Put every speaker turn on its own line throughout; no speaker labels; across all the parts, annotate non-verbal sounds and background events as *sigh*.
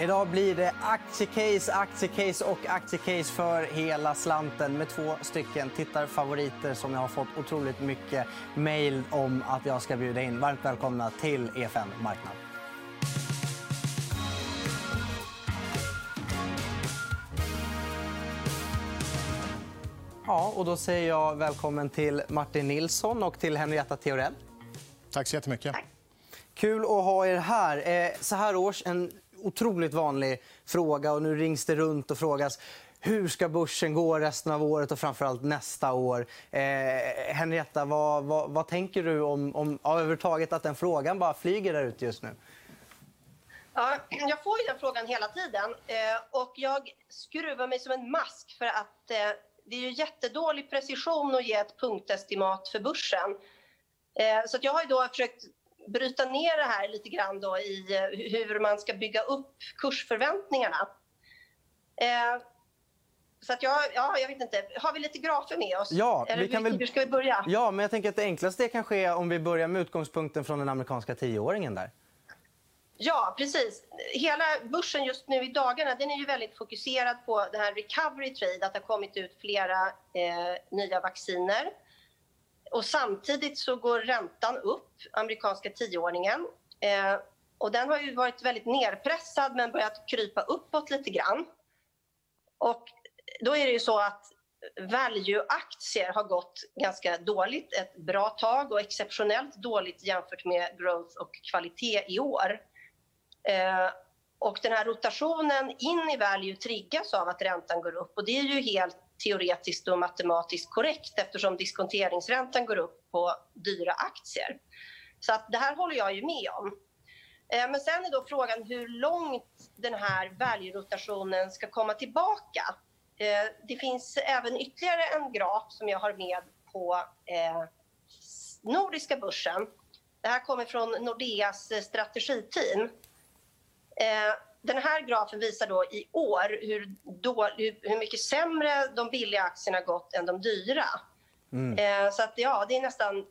Idag blir det aktiecase, aktiecase och aktiecase för hela slanten med två stycken tittarfavoriter som jag har fått otroligt mycket mejl om att jag ska bjuda in. Varmt välkomna till EFN Marknad. Ja, och då säger jag välkommen till Martin Nilsson och till Henrietta Theorell.
Tack så jättemycket.
Kul att ha er här. Eh, så här års en otroligt vanlig fråga. och Nu rings det runt och frågas hur ska börsen gå resten av året och framförallt nästa år. Eh, Henrietta, vad, vad, vad, tänker du om, om ja, överhuvudtaget att den frågan bara flyger där ute just nu?
Ja, jag får ju den frågan hela tiden. Eh, och jag skruvar mig som en mask för att eh, det är ju jättedålig precision att ge ett punktestimat för börsen. Eh, så jag har då försökt bryta ner det här lite grann då i eh, hur man ska bygga upp kursförväntningarna. Eh, så att jag, ja, jag vet inte. Har vi lite grafer med oss?
Ja,
Eller
vi kan
hur,
väl...
ska vi börja?
Ja, men jag tänker att det enklaste kan ske om vi börjar med utgångspunkten från den amerikanska tioåringen där.
Ja, precis. Hela börsen just nu i dagarna den är ju väldigt fokuserad på det här recovery trade, att det har kommit ut flera eh, nya vacciner. Och samtidigt så går räntan upp, amerikanska tioåringen. Eh, och den har ju varit väldigt nerpressad men börjat krypa uppåt lite grann. Och då är det ju så att value-aktier har gått ganska dåligt ett bra tag och exceptionellt dåligt jämfört med growth och kvalitet i år. Eh, och den här rotationen in i value triggas av att räntan går upp och det är ju helt teoretiskt och matematiskt korrekt eftersom diskonteringsräntan går upp på dyra aktier. Så att det här håller jag ju med om. Eh, men sen är då frågan hur långt den här value-rotationen ska komma tillbaka. Eh, det finns även ytterligare en graf som jag har med på eh, Nordiska börsen. Det här kommer från Nordeas strategiteam den här grafen visar då i år hur, då, hur mycket sämre de billiga aktierna gått än de dyra. Mm. Eh, så att, ja, det är nästan...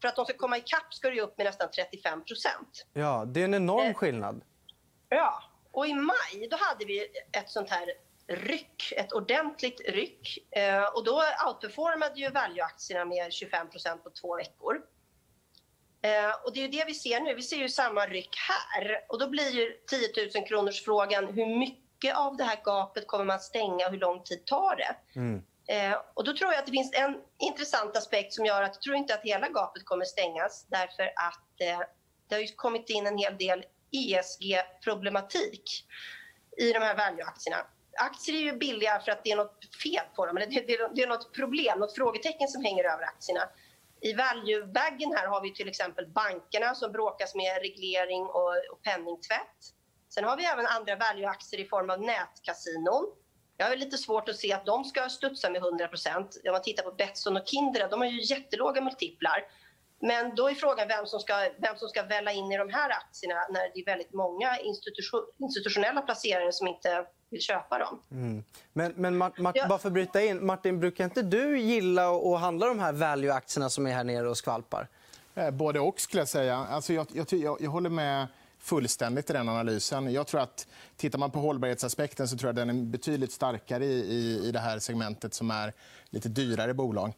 För att de ska komma ikapp ska det upp med nästan 35%
Ja, Det är en enorm eh, skillnad.
Ja. Och I maj då hade vi ett sånt här ryck, ett ordentligt ryck. Eh, och Då outperformade ju value-aktierna med 25% på två veckor. Eh, och det är det vi ser nu. Vi ser ju samma ryck här. Och då blir ju 10 000 kronors frågan hur mycket av det här gapet kommer man stänga och hur lång tid tar det? Mm. Eh, och då tror jag att det finns en intressant aspekt som gör att jag tror inte att hela gapet kommer stängas därför att eh, det har ju kommit in en hel del ESG-problematik i de här value-aktierna. Aktier är ju billiga för att det är något fel på dem, eller det, det, det är något problem, något frågetecken som hänger över aktierna. I value-baggen här har vi till exempel bankerna som bråkas med reglering och, och penningtvätt. Sen har vi även andra value-aktier i form av nätkasinon. Jag har lite svårt att se att de ska studsa med 100% Om man tittar på Betsson och Kindred, de har ju jättelåga multiplar. Men då är frågan vem som ska, vem som ska välla in i de här aktierna när det är väldigt många institution, institutionella placerare som inte vill köpa dem. Mm.
Men, men Mart, Mart, ja. bara för att bryta in. Martin, brukar inte du gilla att handla de här value-aktierna som är här nere och skvalpar?
Eh, både och, skulle jag säga. Alltså, jag, jag, jag, jag håller med fullständigt i den analysen. Jag tror att, tittar man på hållbarhetsaspekten så tror jag den är betydligt starkare i, i, i det här segmentet som är lite dyrare bolag.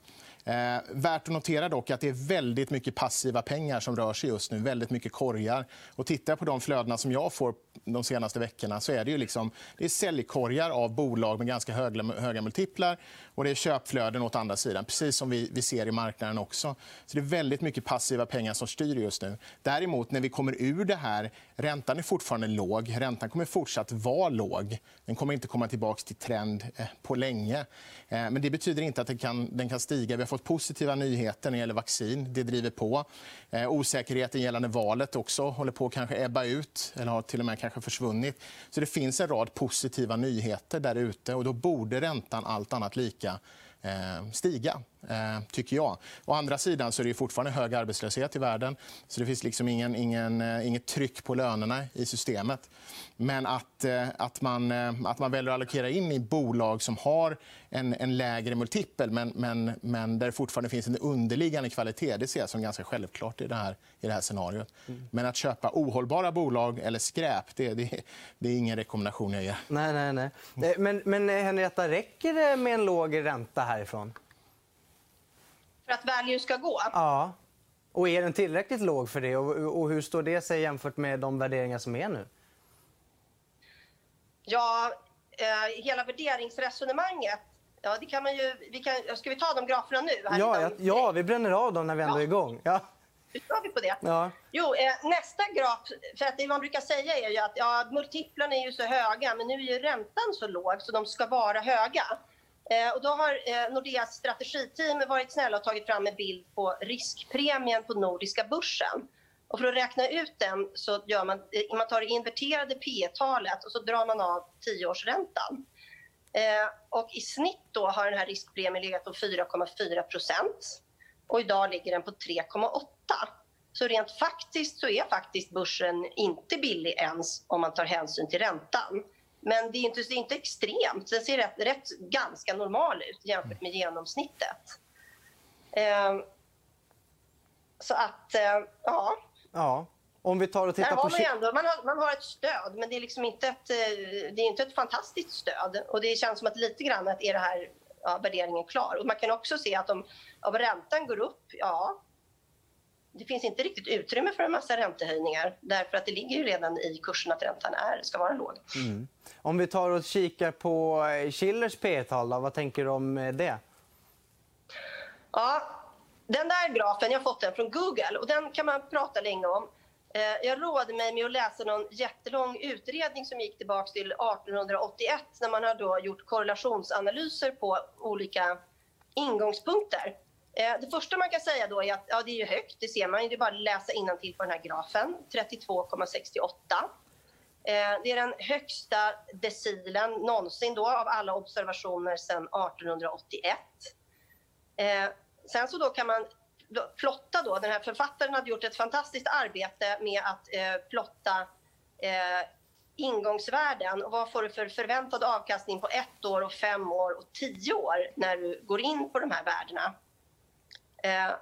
Eh, värt att notera dock att det är väldigt mycket passiva pengar som rör sig just nu. Väldigt mycket korgar. Och tittar jag på de flödena som jag får de senaste veckorna så är det ju liksom, det är säljkorgar av bolag med ganska höga, höga multiplar och det är köpflöden åt andra sidan, precis som vi, vi ser i marknaden också. Så det är väldigt mycket passiva pengar som styr just nu. Däremot, när vi kommer ur det här... Räntan är fortfarande låg. Räntan kommer fortsatt vara låg. Den kommer inte komma tillbaka till trend eh, på länge. Eh, men det betyder inte att den kan, den kan stiga. Vi har fått positiva nyheter när det gäller vaccin. Det driver på. Eh, osäkerheten gällande valet också håller på att kanske ebba ut eller har till och med kanske försvunnit. Så det finns en rad positiva nyheter där ute. Och då borde räntan, allt annat lika, eh, stiga, eh, tycker jag. Å andra sidan så är det fortfarande hög arbetslöshet i världen. så Det finns liksom ingen, ingen, eh, inget tryck på lönerna i systemet. Men att, eh, att, man, eh, att man väljer att allokera in i bolag som har en, en lägre multipel men, men, men där det fortfarande finns en underliggande kvalitet det ser jag som ganska självklart i det här, i det här scenariot. Mm. Men att köpa ohållbara bolag eller skräp det, det, det är ingen rekommendation jag ger.
Nej, nej, nej. Men, men Henrietta, räcker det med en låg ränta härifrån?
För att value ska gå?
Ja. Och är den tillräckligt låg för det? Och, och hur står det sig jämfört med de värderingar som är nu?
Ja, eh, hela värderingsresonemanget Ja, det kan man ju... Vi kan, ska vi ta de graferna nu?
Här ja, ja, ja, vi bränner av dem när vi ändå är igång. Ja.
Hur kör vi på det?
Ja.
Jo, eh, nästa graf... För att det man brukar säga är ju att ja, multiplarna är ju så höga men nu är ju räntan så låg så de ska vara höga. Eh, och då har eh, Nordeas strategiteam varit snälla och tagit fram en bild på riskpremien på Nordiska börsen. Och för att räkna ut den så gör man, eh, man tar det inverterade P talet och så drar man av tioårsräntan. Eh, och I snitt då har den här riskpremien legat på 4,4 procent och idag ligger den på 3,8. Så rent faktiskt så är faktiskt börsen inte billig ens om man tar hänsyn till räntan. Men det är inte, det är inte extremt. Den ser rätt, rätt ganska normal ut jämfört med genomsnittet. Eh, så att, eh, ja.
Ja. Om vi tar och tittar på...
Man, ändå, man, har, man har ett stöd, men det är liksom inte ett, eh, det är inte ett fantastiskt stöd. Och Det känns som att lite grann att är det här ja, värderingen klar. Och man kan också se att om, om räntan går upp, ja, det finns inte riktigt utrymme för en massa räntehöjningar därför att det ligger ju redan i kursen att räntan är, ska vara låg. Mm.
Om vi tar och kikar på Schillers P tal vad tänker du om eh, det?
Ja, den där grafen, jag har fått den från Google och den kan man prata länge om. Eh, jag rådde mig med att läsa någon jättelång utredning som gick tillbaka till 1881 när man har då gjort korrelationsanalyser på olika ingångspunkter. Eh, det första man kan säga då är att ja, det är högt, det ser man. Det är bara att läsa innantill på den här grafen, 32,68. Eh, det är den högsta decilen någonsin då av alla observationer sedan 1881. Sen så då kan man plotta då, den här författaren hade gjort ett fantastiskt arbete med att eh, plotta eh, ingångsvärden och vad får du för förväntad avkastning på ett år, och fem år och tio år när du går in på de här värdena. Eh,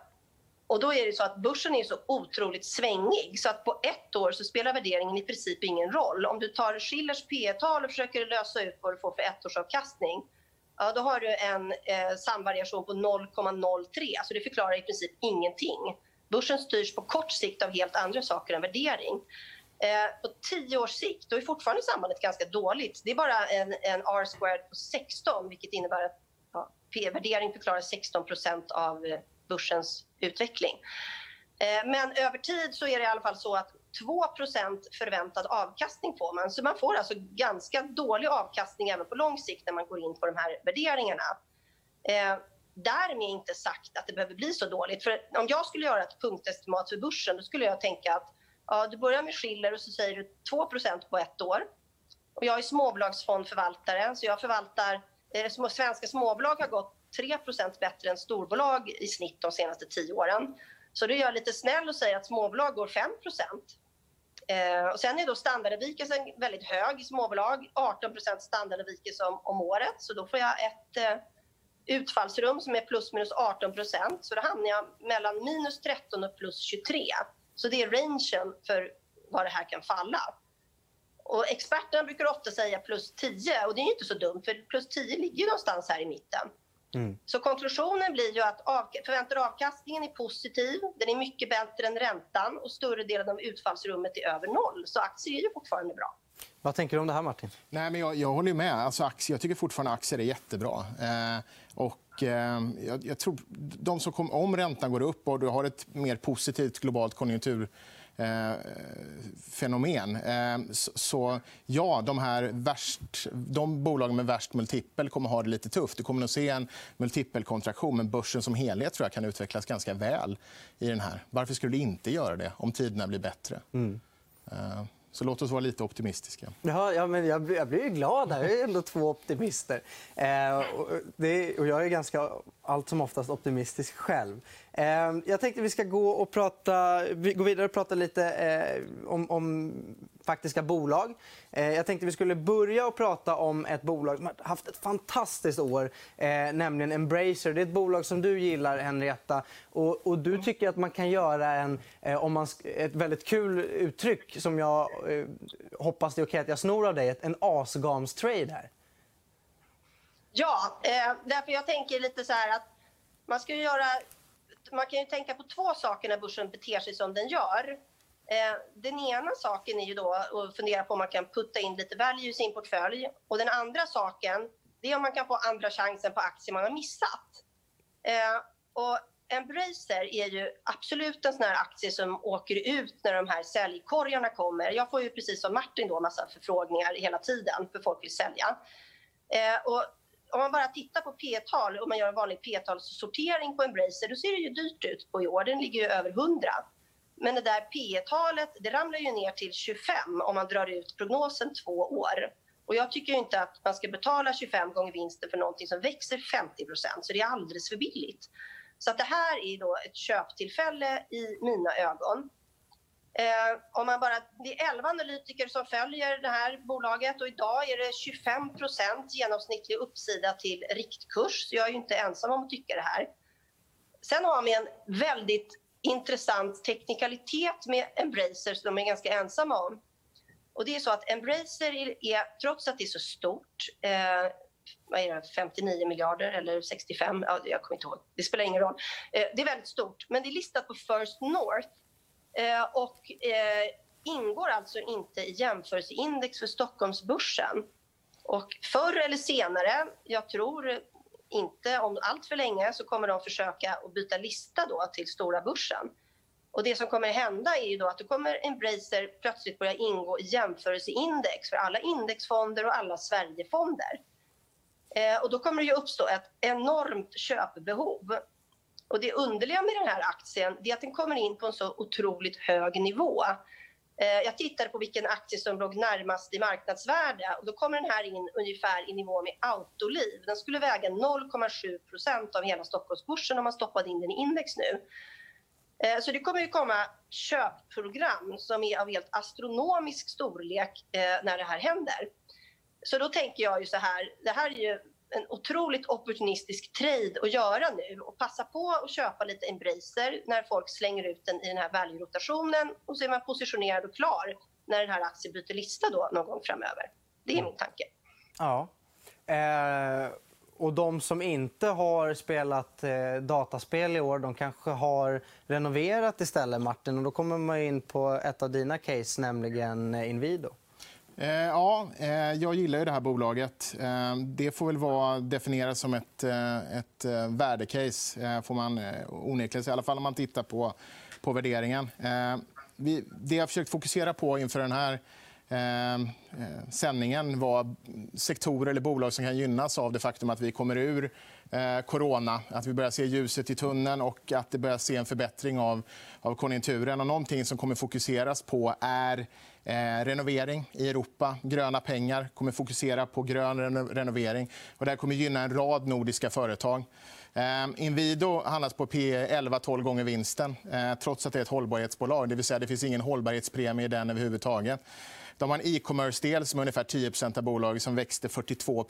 och då är det så att börsen är så otroligt svängig så att på ett år så spelar värderingen i princip ingen roll. Om du tar Schillers P tal och försöker lösa ut vad du får för ettårsavkastning ja, då har du en eh, samvariation på 0,03. Så alltså, det förklarar i princip ingenting. Börsen styrs på kort sikt av helt andra saker än värdering. Eh, på tio års sikt då är fortfarande sambandet ganska dåligt. Det är bara en, en R-squared på 16 vilket innebär att ja, P-värdering förklarar 16% av eh, börsens utveckling. Eh, men över tid så är det i alla fall så att 2% förväntad avkastning får man. Så man får alltså ganska dålig avkastning även på lång sikt när man går in på de här värderingarna. Eh, därmed inte sagt att det behöver bli så dåligt. För om jag skulle göra ett punktestimat för börsen då skulle jag tänka att ja, du börjar med Schiller och så säger du 2% på ett år. Och jag är småbolagsfondförvaltare så jag förvaltar eh, små, svenska småbolag har gått 3% bättre än storbolag i snitt de senaste tio åren. Så då är jag lite snäll och säger att småbolag går 5 eh, och Sen är då standardavvikelsen väldigt hög i småbolag, 18 standardavvikelse om, om året. Så då får jag ett eh, utfallsrum som är plus minus 18% Så då hamnar jag mellan minus 13 och plus 23. Så det är rangen för vad det här kan falla. Och experterna brukar ofta säga plus 10 och det är inte så dumt för plus 10 ligger ju någonstans här i mitten. Mm. Så konklusionen blir ju att av, förväntad avkastningen är positiv. Den är mycket bättre än räntan och större delen av utfallsrummet är över noll. Så aktier är ju fortfarande bra.
Vad tänker du om det här, Martin?
Nej, men jag, jag håller med. Alltså, aktier, jag tycker fortfarande aktier är jättebra. Eh, och, eh, jag, jag, tror de som kom, om räntan går upp och du har ett mer positivt globalt konjunktur Eh, fenomen. Eh, så ja, de, här värst, de bolagen med värst multipel kommer ha det lite tufft. Du kommer att se en multipelkontraktion, men börsen som helhet tror jag kan utvecklas ganska väl i den här. Varför skulle du inte göra det om tiderna blir bättre? Mm. Eh, Så låt oss vara lite optimistiska.
Ja, ja, men jag, jag blir glad. Här. Jag är ändå två optimister. Eh, och, det, och jag är ganska allt som oftast optimistisk själv. Eh, jag tänkte vi ska gå, och prata, gå vidare och prata lite eh, om, om faktiska bolag. Eh, jag tänkte vi skulle börja och prata om ett bolag som har haft ett fantastiskt år, eh, nämligen Embracer. Det är ett bolag som du gillar, Henrietta. Och, och du tycker att man kan göra en, om man, ett väldigt kul uttryck som jag hoppas det är okej att jag snor av dig, en asgams-trade här.
Ja, därför jag tänker lite så här att man ska göra... Man kan ju tänka på två saker när börsen beter sig som den gör. Eh, den ena saken är ju då att fundera på om man kan putta in lite value i sin portfölj. Och den andra saken det är om man kan få andra chansen på aktier man har missat. Eh, och Embracer är ju absolut en sån här aktie som åker ut när de här säljkorgarna kommer. Jag får ju precis som Martin då massa förfrågningar hela tiden för folk vill sälja. Eh, och om man bara tittar på P-tal och man gör en vanlig P-talssortering på Embracer då ser det ju dyrt ut på i år. Den ligger ju över 100. Men det där P talet det ramlar ju ner till 25 om man drar ut prognosen två år. Och jag tycker inte att man ska betala 25 gånger vinsten för någonting som växer 50% så det är alldeles för billigt. Så att det här är då ett köptillfälle i mina ögon. Eh, om man bara, det är 11 analytiker som följer det här bolaget och idag är det 25% genomsnittlig uppsida till riktkurs. Så jag är ju inte ensam om att tycka det här. Sen har vi en väldigt intressant teknikalitet med Embracer som de är ganska ensamma om. Och det är så att Embracer är, trots att det är så stort, eh, vad är det, 59 miljarder eller 65, ja, jag kommer inte ihåg, det spelar ingen roll. Eh, det är väldigt stort, men det är listat på First North Eh, och eh, ingår alltså inte i jämförelseindex för Stockholmsbörsen. Och förr eller senare, jag tror inte om allt för länge så kommer de försöka att byta lista då till stora börsen. Och det som kommer hända är ju då att då kommer Embracer plötsligt börja ingå i jämförelseindex för alla indexfonder och alla Sverigefonder. Eh, och då kommer det ju uppstå ett enormt köpbehov. Och det underliga med den här aktien är att den kommer in på en så otroligt hög nivå. Eh, jag tittade på vilken aktie som låg närmast i marknadsvärde och då kommer den här in ungefär i nivå med Autoliv. Den skulle väga 0,7% av hela Stockholmsbörsen om man stoppade in den i index nu. Eh, så det kommer ju komma köpprogram som är av helt astronomisk storlek eh, när det här händer. Så då tänker jag ju så här, det här är ju en otroligt opportunistisk trade att göra nu och passa på att köpa lite Embracer när folk slänger ut den i den här value-rotationen och så är man positionerad och klar när den här aktien byter lista då någon gång framöver. Det är min tanke.
Ja. Eh, och de som inte har spelat eh, dataspel i år, de kanske har renoverat istället, Martin. Och då kommer man in på ett av dina case, nämligen Inwido.
Eh, ja, eh, jag gillar ju det här bolaget. Eh, det får väl vara definierat som ett, ett värdecase, får man onekligen säga. I alla fall om man tittar på, på värderingen. Vi, det jag försökt fokusera på inför den här eh, sändningen var sektorer eller bolag som kan gynnas av det faktum att vi kommer ur eh, corona. Att vi börjar se ljuset i tunneln och att det börjar se en förbättring av, av konjunkturen. Och någonting som kommer fokuseras på är Eh, renovering i Europa. Gröna pengar kommer fokusera på grön reno renovering. Och det här kommer gynna en rad nordiska företag. Eh, Inwido handlas på P 11-12 gånger vinsten eh, trots att det är ett hållbarhetsbolag. Det vill säga det finns ingen hållbarhetspremie i den överhuvudtaget. De har en e-commerce-del som är ungefär 10% av bolaget som växte 42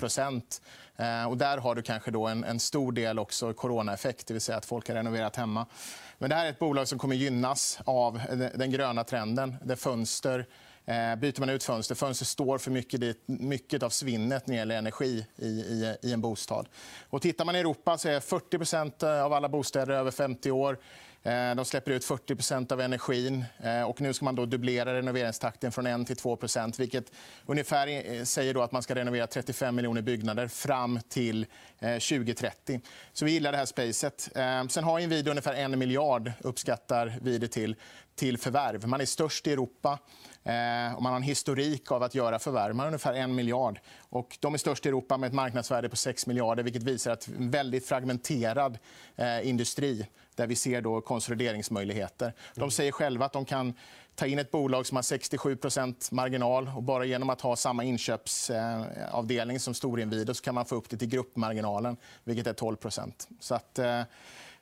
eh, och Där har du kanske då en, en stor del också coronaeffekt, det vill säga att folk har renoverat hemma. Men det här är ett bolag som kommer gynnas av den gröna trenden. Där fönster Eh, byter man ut fönster, fönster står för mycket, dit, mycket av svinnet när det gäller energi i, i, i, en bostad. Och tittar man i Europa så är 40% eh, av alla bostäder över 50 år. Eh, de släpper ut 40% av energin. Eh, och nu ska man då dubblera renoveringstakten från 1 till 2% vilket ungefär säger då att man ska renovera 35 miljoner byggnader fram till 2030. Så vi gillar det här spacet. Sen har Inwido ungefär 1 miljard, uppskattar vi det till till förvärv. Man är störst i Europa. Eh, och man har en historik av att göra förvärv. Man har ungefär en miljard. Och de är störst i Europa med ett marknadsvärde på 6 miljarder vilket visar att en väldigt fragmenterad eh, industri där vi ser då konsolideringsmöjligheter. De säger själva att de kan ta in ett bolag som har 67% marginal. och Bara genom att ha samma inköpsavdelning som Storinvido så kan man få upp det till gruppmarginalen, vilket är 12 Så att, eh,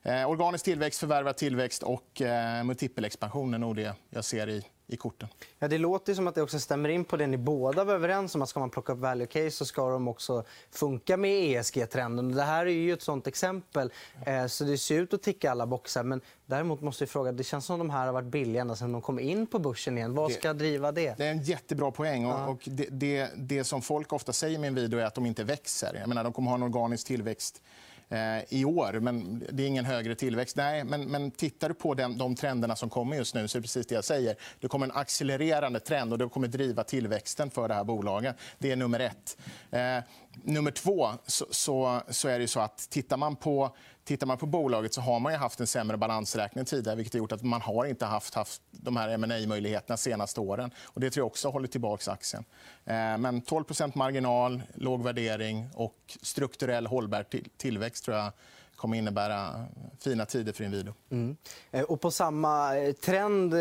eh, Organisk tillväxt, förvärvad tillväxt och eh, multipelexpansion är nog det jag ser i i korten.
Ja, det låter som att det också stämmer in på det ni båda var överens om. att Ska man plocka upp value case så ska de också funka med ESG-trenden. Det här är ju ett sånt exempel. Eh, så det ser ut att ticka alla boxar. Men däremot måste jag fråga, det känns som att de här har varit billiga ända sedan de kom in på börsen igen. Vad ska driva det?
Det är en jättebra poäng. Ja. Och det, det, det, som folk ofta säger med en video är att de inte växer. Jag menar, de kommer ha en organisk tillväxt Eh, i år. Men det är ingen högre tillväxt. Nej, men, men tittar du på den, de trenderna som kommer just nu så är det precis det jag säger. Det kommer en accelererande trend och det kommer driva tillväxten för det här bolaget. Det är nummer ett. Eh, nummer två så, så, så, är det så att tittar man på Tittar man på bolaget så har man ju haft en sämre balansräkning tidigare vilket har gjort att man har inte haft, haft de här ma möjligheterna de senaste åren. Och det tror jag också håller tillbaka aktien. Eh, men 12% marginal, låg värdering och strukturell hållbar tillväxt tror jag kommer innebära fina tider för Inwido. Mm.
Eh, och på samma eh, trend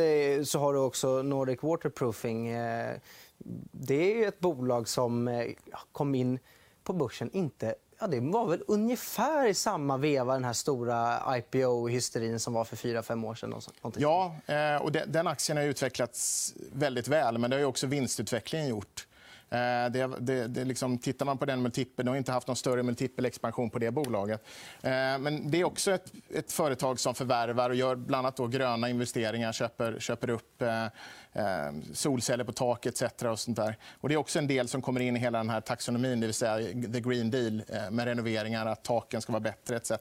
så har du också Nordic Waterproofing. Det är ett bolag som kom in på börsen inte Ja, det var väl ungefär i samma veva den här stora IPO-hysterin som var för fyra fem år sedan.
Ja, eh, och den aktien har utvecklats väldigt väl, men det har också vinstutvecklingen gjort. Eh, det, det, det liksom, tittar man på den multipeln, de har inte haft någon större multipelexpansion på det bolaget. Eh, men det är också ett, ett företag som förvärvar och gör bland annat då gröna investeringar, köper, köper upp solceller på tak etc. Och sånt där. Och det är också en del som kommer in i hela den här taxonomin, det vill säga the green deal med renoveringar, att taken ska vara bättre etc.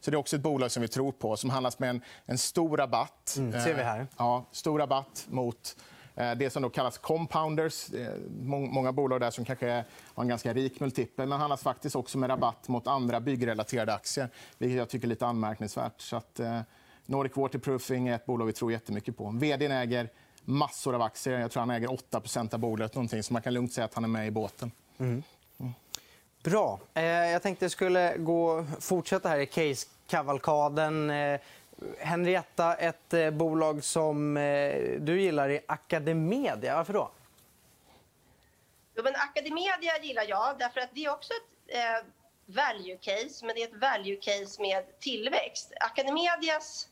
Så det är också ett bolag som vi tror på, som handlas med en, en stor rabatt.
Mm, ser vi här.
Ja, stor rabatt mot Eh, det som då kallas compounders. Många bolag där som kanske har en ganska rik multipel men handlas faktiskt också med rabatt mot andra byggrelaterade aktier, vilket jag tycker är lite anmärkningsvärt. Så att, eh, Nordic Waterproofing är ett bolag vi tror jättemycket på. Vd äger massor av aktier. Jag tror han äger 8% av bolaget. Någonting, så man kan lugnt säga att han är med i båten. Mm.
Mm. Bra. Eh, jag tänkte jag skulle gå, fortsätta här i case-kavalkaden. Henrietta, ett eh, bolag som eh, du gillar är Academedia. Varför då?
Jo, men Academedia gillar jag därför att det är också ett eh, value case, men det är ett value case med tillväxt. Academedias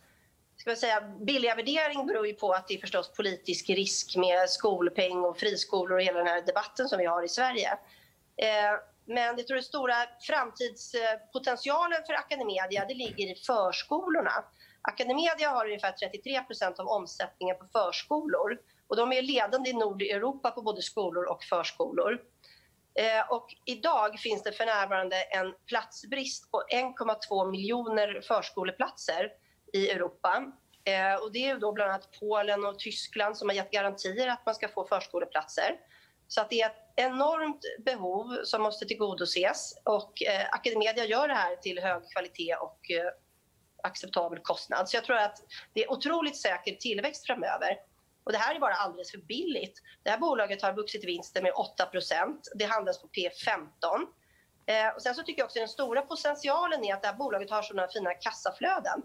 ska jag säga, billiga värdering beror ju på att det är förstås politisk risk med skolpeng och friskolor och hela den här debatten som vi har i Sverige. Eh, men jag tror den stora framtidspotentialen för Academedia det ligger i förskolorna. Academedia har ungefär 33% av omsättningen på förskolor. Och de är ledande i Nordeuropa på både skolor och förskolor. Eh, och idag finns det för närvarande en platsbrist på 1,2 miljoner förskoleplatser i Europa. Eh, och det är då bland annat Polen och Tyskland som har gett garantier att man ska få förskoleplatser. Så att det är ett enormt behov som måste tillgodoses. Och eh, Academedia gör det här till hög kvalitet och eh, acceptabel kostnad. Så jag tror att det är otroligt säker tillväxt framöver. Och det här är bara alldeles för billigt. Det här bolaget har vuxit vinsten med 8% Det handlas på P15. Eh, och sen så tycker jag också den stora potentialen är att det här bolaget har sådana fina kassaflöden.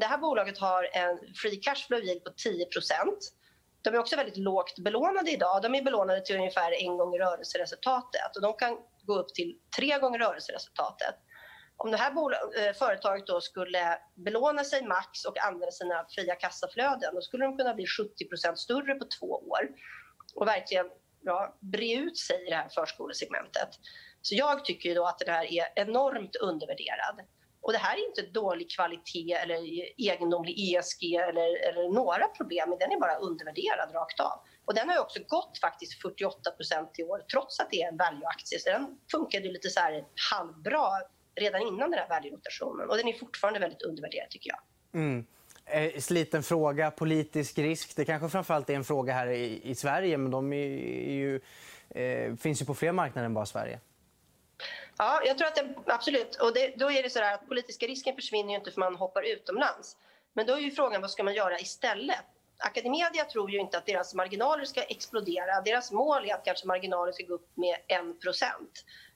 Det här bolaget har en free cash flow yield på 10% De är också väldigt lågt belånade idag. De är belånade till ungefär en gång rörelseresultatet och de kan gå upp till tre gånger rörelseresultatet. Om det här eh, företaget då skulle belåna sig max och använda sina fria kassaflöden då skulle de kunna bli 70% större på två år och verkligen ja, bre ut sig i det här förskolesegmentet. Så jag tycker då att det här är enormt undervärderad. Och det här är inte dålig kvalitet eller egendomlig ESG eller, eller några problem. Den är bara undervärderad rakt av. Och den har också gått faktiskt 48% i år trots att det är en value-aktie. Så den funkade lite så här halvbra redan innan den här värderotationen. Och den är fortfarande väldigt undervärderad tycker jag.
Mm. Eh, sliten fråga, politisk risk. Det kanske framförallt är en fråga här i, i Sverige, men de är ju, eh, finns ju på fler marknader än bara Sverige.
Ja, jag tror att den, absolut. Och det, då är det så att politiska risken försvinner ju inte för man hoppar utomlands. Men då är ju frågan vad ska man göra istället? Academedia tror ju inte att deras marginaler ska explodera. Deras mål är att kanske marginaler ska gå upp med 1%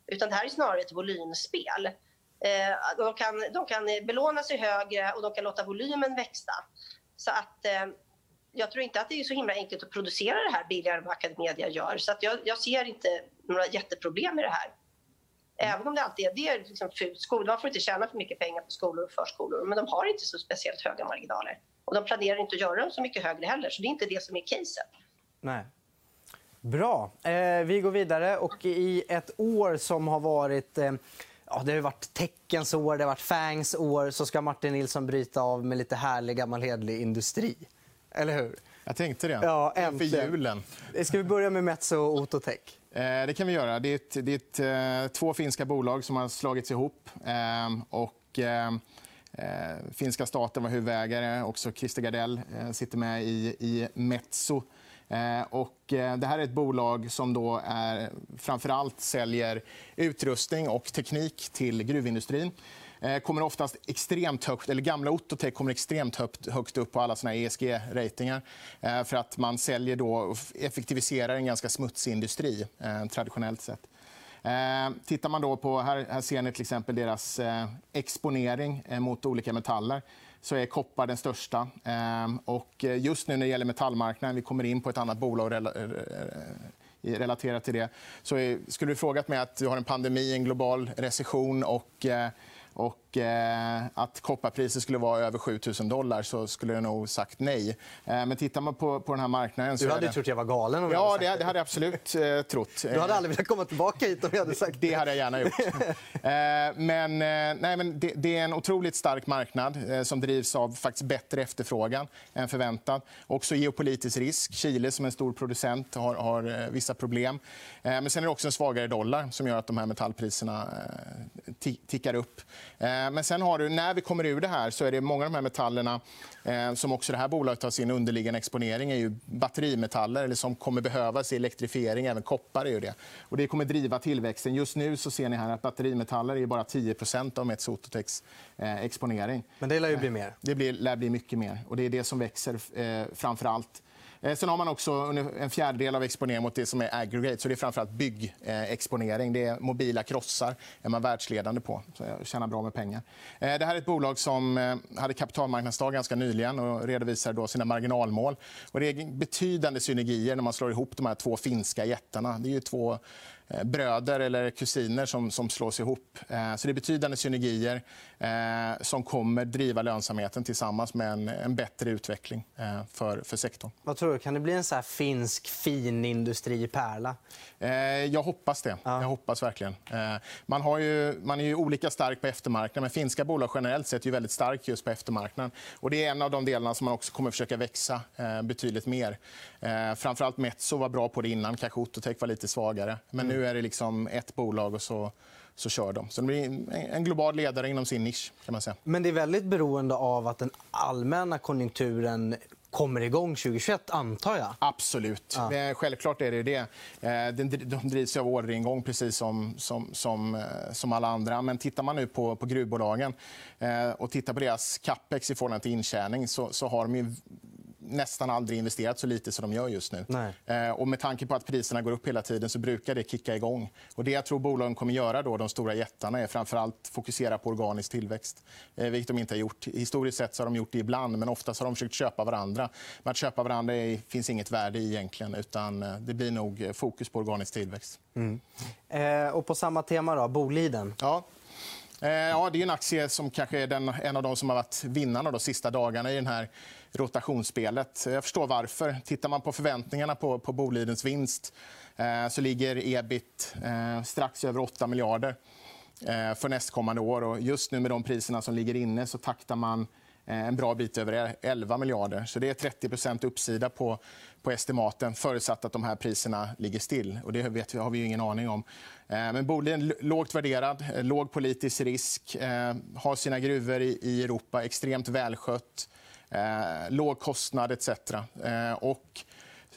Utan det här är snarare ett volymspel. Eh, de, kan, de kan belåna sig högre och de kan låta volymen växa. Så att, eh, jag tror inte att det är så himla enkelt att producera det här billigare än vad Academedia gör. Så att jag, jag ser inte några jätteproblem med det här. Även om det alltid är, det är liksom fult. Skolor får inte tjäna för mycket pengar på skolor och förskolor men de har inte så speciellt höga marginaler. Och de planerar inte att göra dem så mycket högre heller, så det är inte det som är caset.
Nej. Bra. Eh, vi går vidare. och I ett år som har varit... Eh, ja, det har varit teckens år, det har varit Fangs år så ska Martin Nilsson bryta av med lite härlig gammal hedlig industri. Eller hur?
Jag tänkte det.
Ja, äntligen.
För julen.
Ska vi börja med Metso och Ototech?
Eh, det kan vi göra. Det är, ett, det är ett, eh, två finska bolag som har slagits ihop. Eh, och, eh, finska staten var huvudägare. Också Christer Gardell sitter med i, i Metso. Och det här är ett bolag som då är, framför allt säljer utrustning och teknik till gruvindustrin. Eh, kommer oftast extremt högt, eller gamla Ototech kommer extremt högt, högt upp på alla såna ESG-ratingar. Eh, för att man säljer då och effektiviserar en ganska smutsig industri, eh, traditionellt sett. tittar man då på, här, här ser ni till exempel deras exponering mot olika metaller så är koppar den största. Och just nu när det gäller metallmarknaden, vi kommer in på ett annat bolag relaterat till det. Så är, skulle du frågat mig att du har en pandemi, en global recession och och eh, att kopparpriset skulle vara över 7 000 dollar så skulle jag nog sagt nej. Eh, men tittar man på, på den här marknaden...
Så du hade det... trott jag var galen om
ja,
jag hade
sagt det. det hade jag absolut eh, trott.
Du hade aldrig velat komma tillbaka hit om jag hade sagt
det. Det hade jag gärna gjort. *laughs* eh, men, eh, nej, men det, det, är en otroligt stark marknad eh, som drivs av faktiskt bättre efterfrågan än förväntat. Också geopolitisk risk. Chile som en stor producent har, har eh, vissa problem. men sen är det också en svagare dollar som gör att de här metallpriserna tickar upp. Eh, men sen har du, när vi kommer ur det här så är det många av de här metallerna eh, som också det här bolaget har sin underliggande exponering är ju batterimetaller eller som kommer behövas i elektrifiering. Även koppar är ju det. Och det kommer driva tillväxten. Just nu så ser ni här att batterimetaller är bara 10% av Mets Ototex eh, exponering.
Men det lär ju bli mer.
Det blir, lär bli mycket mer. Och det är det som växer framför allt. Eh, sen har man också en fjärdedel av exponering mot det som är aggregate. Så det är framförallt byggexponering. Det är mobila krossar är man världsledande på. Så jag tjänar bra med pengar. Eh, det här är ett bolag som eh, hade kapitalmarknadsdag ganska nyligen och redovisade då sina marginalmål. Och det är betydande synergier när man slår ihop de här två finska jättarna. Det är ju två bröder eller kusiner som, som slås ihop. Eh, så det är betydande synergier eh, som kommer driva lönsamheten tillsammans med en, en bättre utveckling för, för sektorn.
Vad tror du? Kan det bli en så finsk finindustripärla?
Jag hoppas det. Ja. Jag hoppas verkligen. Man, har ju, man är ju olika stark på eftermarknaden, men finska bolag generellt sett är väldigt stark just på eftermarknaden. Och det är en av de delarna som man också kommer försöka växa betydligt mer. Framförallt Metso var bra på det innan, kanske Ototech var lite svagare. Men nu är det liksom ett bolag och så, så kör de. Så de blir en global ledare inom sin nisch. kan man säga.
Men det är väldigt beroende av att den allmänna konjunkturen kommer igång 2021, antar jag?
Absolut. Ja. Självklart är det det. Eh, de drivs av orderingång, precis som, som, som, eh, som alla andra. Men tittar man nu på, på gruvbolagen eh, och tittar på deras capex i förhållande till intjäning så, så har de nästan aldrig investerat så lite som de gör just nu. Eh, och med tanke på att priserna går upp hela tiden så brukar det kicka igång. Och det jag tror bolagen kommer göra då, de stora jättarna, är framförallt fokusera på organisk tillväxt. Eh, vilket de inte har gjort. Historiskt sett har de gjort det ibland, men oftast har de försökt köpa varandra. Men att köpa varandra är, finns inget värde i egentligen, utan eh, det blir nog fokus på organisk tillväxt. Mm.
Eh, och på samma tema då, Boliden.
Ja. Eh, ja, det är en aktie som kanske är den, en av de som har varit vinnarna de sista dagarna i den här rotationsspelet. Jag förstår varför. Tittar man på förväntningarna på, på Bolidens vinst eh, så ligger ebit eh, strax över 8 miljarder eh, för nästkommande år. Och just nu med de priserna som ligger inne så taktar man Eh, en bra bit över 11 miljarder. Så det är 30% uppsida på, på estimaten förutsatt att de här priserna ligger still. Och det vet vi, har vi ingen aning om. Eh, men Boliden är lågt värderad, eh, låg politisk risk, eh, har sina gruvor i Europa, extremt välskött. Eh, låg kostnad etc. Eh, och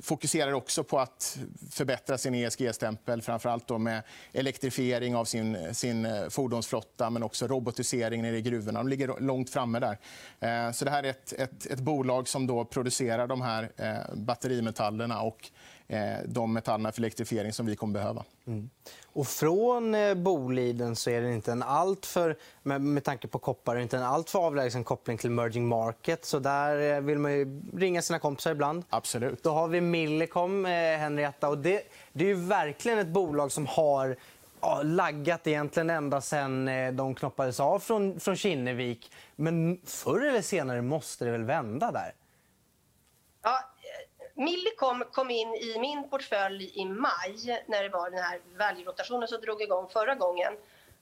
fokuserar också på att förbättra sin ESG-stämpel, framförallt då med elektrifiering av sin, sin eh, fordonsflotta men också robotisering nere i gruvorna. De ligger långt framme där. Eh, så det här är ett, ett, ett bolag som då producerar de här eh, batterimetallerna och de metallerna för elektrifiering som vi kommer behöva. Mm.
Och från Boliden så är det inte en allt för, med, med tanke på koppar, inte en allt för avlägsen koppling till emerging market. Så där vill man ju ringa sina kompisar ibland.
Absolut.
Då har vi Millicom, eh, Henrietta. Och det, det är ju verkligen ett bolag som har ja, laggat egentligen ända sen eh, de knoppades av från, från Kinnevik. Men förr eller senare måste det väl vända där?
Ja, eh, Millicom kom in i min portfölj i maj när det var den här value som drog igång förra gången.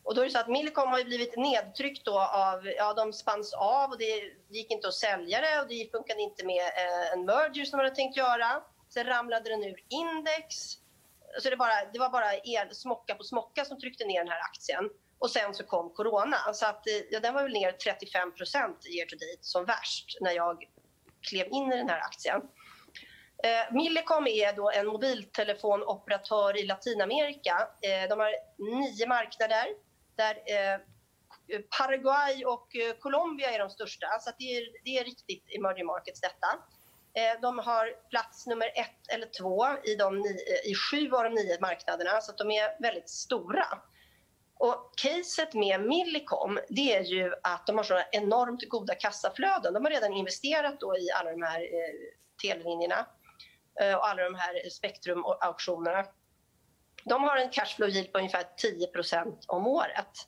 Och då är det så att Millicom har blivit nedtryckt då av, ja de spanns av och det gick inte att sälja det och det funkade inte med eh, en merger som man hade tänkt göra. Sen ramlade den ur index. Så det, bara, det var bara el, smocka på smocka som tryckte ner den här aktien. Och sen så kom corona. Så att, eh, ja, den var väl ner 35 year to date som värst när jag klev in i den här aktien. Eh, Millicom är då en mobiltelefonoperatör i Latinamerika. Eh, de har nio marknader där eh, Paraguay och eh, Colombia är de största. Så det, är, det är riktigt emerging markets detta. Eh, de har plats nummer ett eller två i, de, eh, i sju av de nio marknaderna, så de är väldigt stora. Och caset med Millicom det är ju att de har så enormt goda kassaflöden. De har redan investerat då i alla de här eh, telelinjerna Eh, och alla de här spektrumauktionerna. De har en cashflow yield på ungefär 10% om året.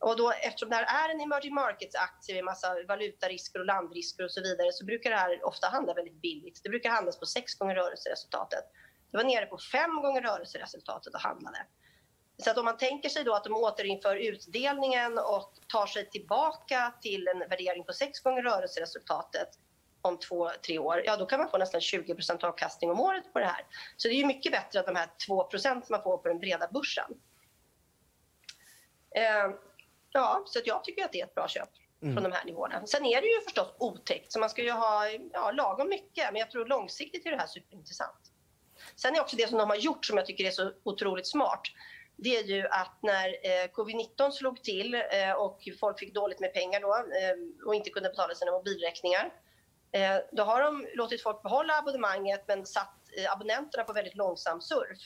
Och då, eftersom det här är en emerging markets-aktie med massa valutarisker och landrisker och så vidare så brukar det här ofta handla väldigt billigt. Det brukar handlas på sex gånger rörelseresultatet. Det var nere på fem gånger rörelseresultatet och handlade. Så att om man tänker sig då att de återinför utdelningen och tar sig tillbaka till en värdering på sex gånger rörelseresultatet om två, tre år, ja då kan man få nästan 20% avkastning om året på det här. Så det är mycket bättre än de här 2% man får på den breda börsen. Eh, Ja, så jag tycker att det är ett bra köp mm. från de här nivåerna. Sen är det ju förstås otäckt, så man ska ju ha ja, lagom mycket. Men jag tror långsiktigt är det här superintressant. Sen är också det som de har gjort som jag tycker är så otroligt smart. Det är ju att när eh, covid-19 slog till eh, och folk fick dåligt med pengar då eh, och inte kunde betala sina mobilräkningar. Eh, då har de låtit folk behålla abonnemanget men satt eh, abonnenterna på väldigt långsam surf.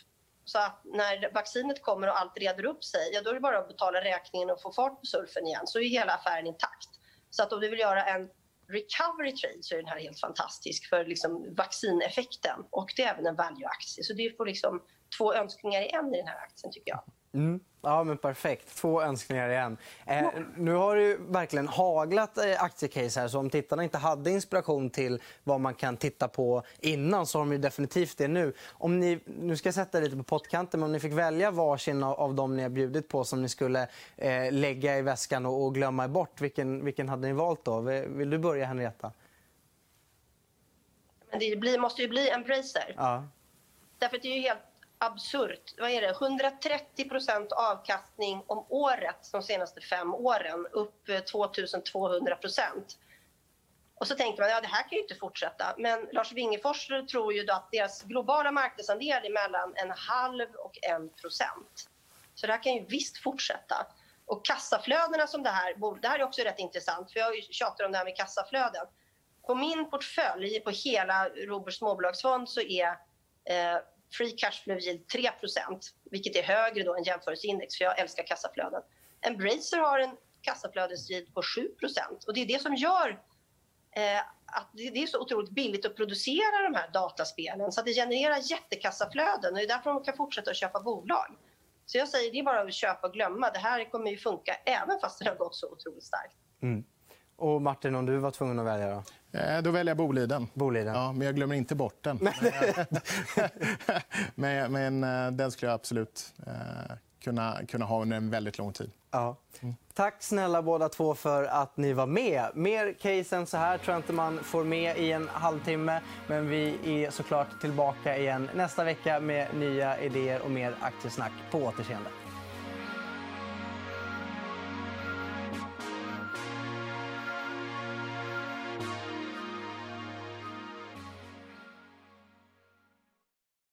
Så att när vaccinet kommer och allt reder upp sig, ja, då är det bara att betala räkningen och få fart på surfen igen. Så är hela affären intakt. Så att om du vill göra en recovery trade så är den här helt fantastisk för liksom vaccineffekten. Och det är även en value-aktie. Så det får liksom två önskningar i en i den här aktien tycker jag.
Mm. Ja, men perfekt. Två önskningar igen. Eh, nu har det verkligen haglat eh, aktiecase här. Så om tittarna inte hade inspiration till vad man kan titta på innan så har de ju definitivt det nu. Om ni, nu ska jag sätta lite på pottkanten, men om ni fick välja varsin av, dem ni har bjudit på som ni skulle eh, lägga i väskan och, och glömma bort, vilken, vilken hade ni valt då? Vill du börja, Henrietta?
Men det blir, måste ju bli Embracer.
Ja.
Därför att det är ju helt absurt. Vad är det? 130% avkastning om året de senaste fem åren. Upp eh, 2200% Och så tänker man ja det här kan ju inte fortsätta. Men Lars Wingefors tror ju att deras globala marknadsandel är mellan en halv och en procent. Så det här kan ju visst fortsätta. Och kassaflödena som det här, det här är också rätt intressant för jag tjatar om det här med kassaflöden. På min portfölj på hela Roberts småbolagsfond så är eh, free cash flow yield 3% vilket är högre då än jämförelseindex, för jag älskar kassaflöden. Embracer har en kassaflödesyield på 7% och det är det som gör eh, att det är så otroligt billigt att producera de här dataspelen så att det genererar jättekassaflöden och det är därför de kan fortsätta att köpa bolag. Så jag säger det är bara att köpa och glömma. Det här kommer ju funka även fast det har gått så otroligt starkt.
Mm. Och Martin, om du var tvungen att välja då?
Eh, då väljer jag Boliden.
Boliden.
Ja, men jag glömmer inte bort den. *laughs* men, men eh, den skulle jag absolut eh, kunna, kunna ha under en väldigt lång tid.
Ja. Mm. Tack snälla båda två för att ni var med. Mer case än så här tror jag inte man får med i en halvtimme. Men vi är såklart tillbaka igen nästa vecka med nya idéer och mer aktiesnack. På återseende.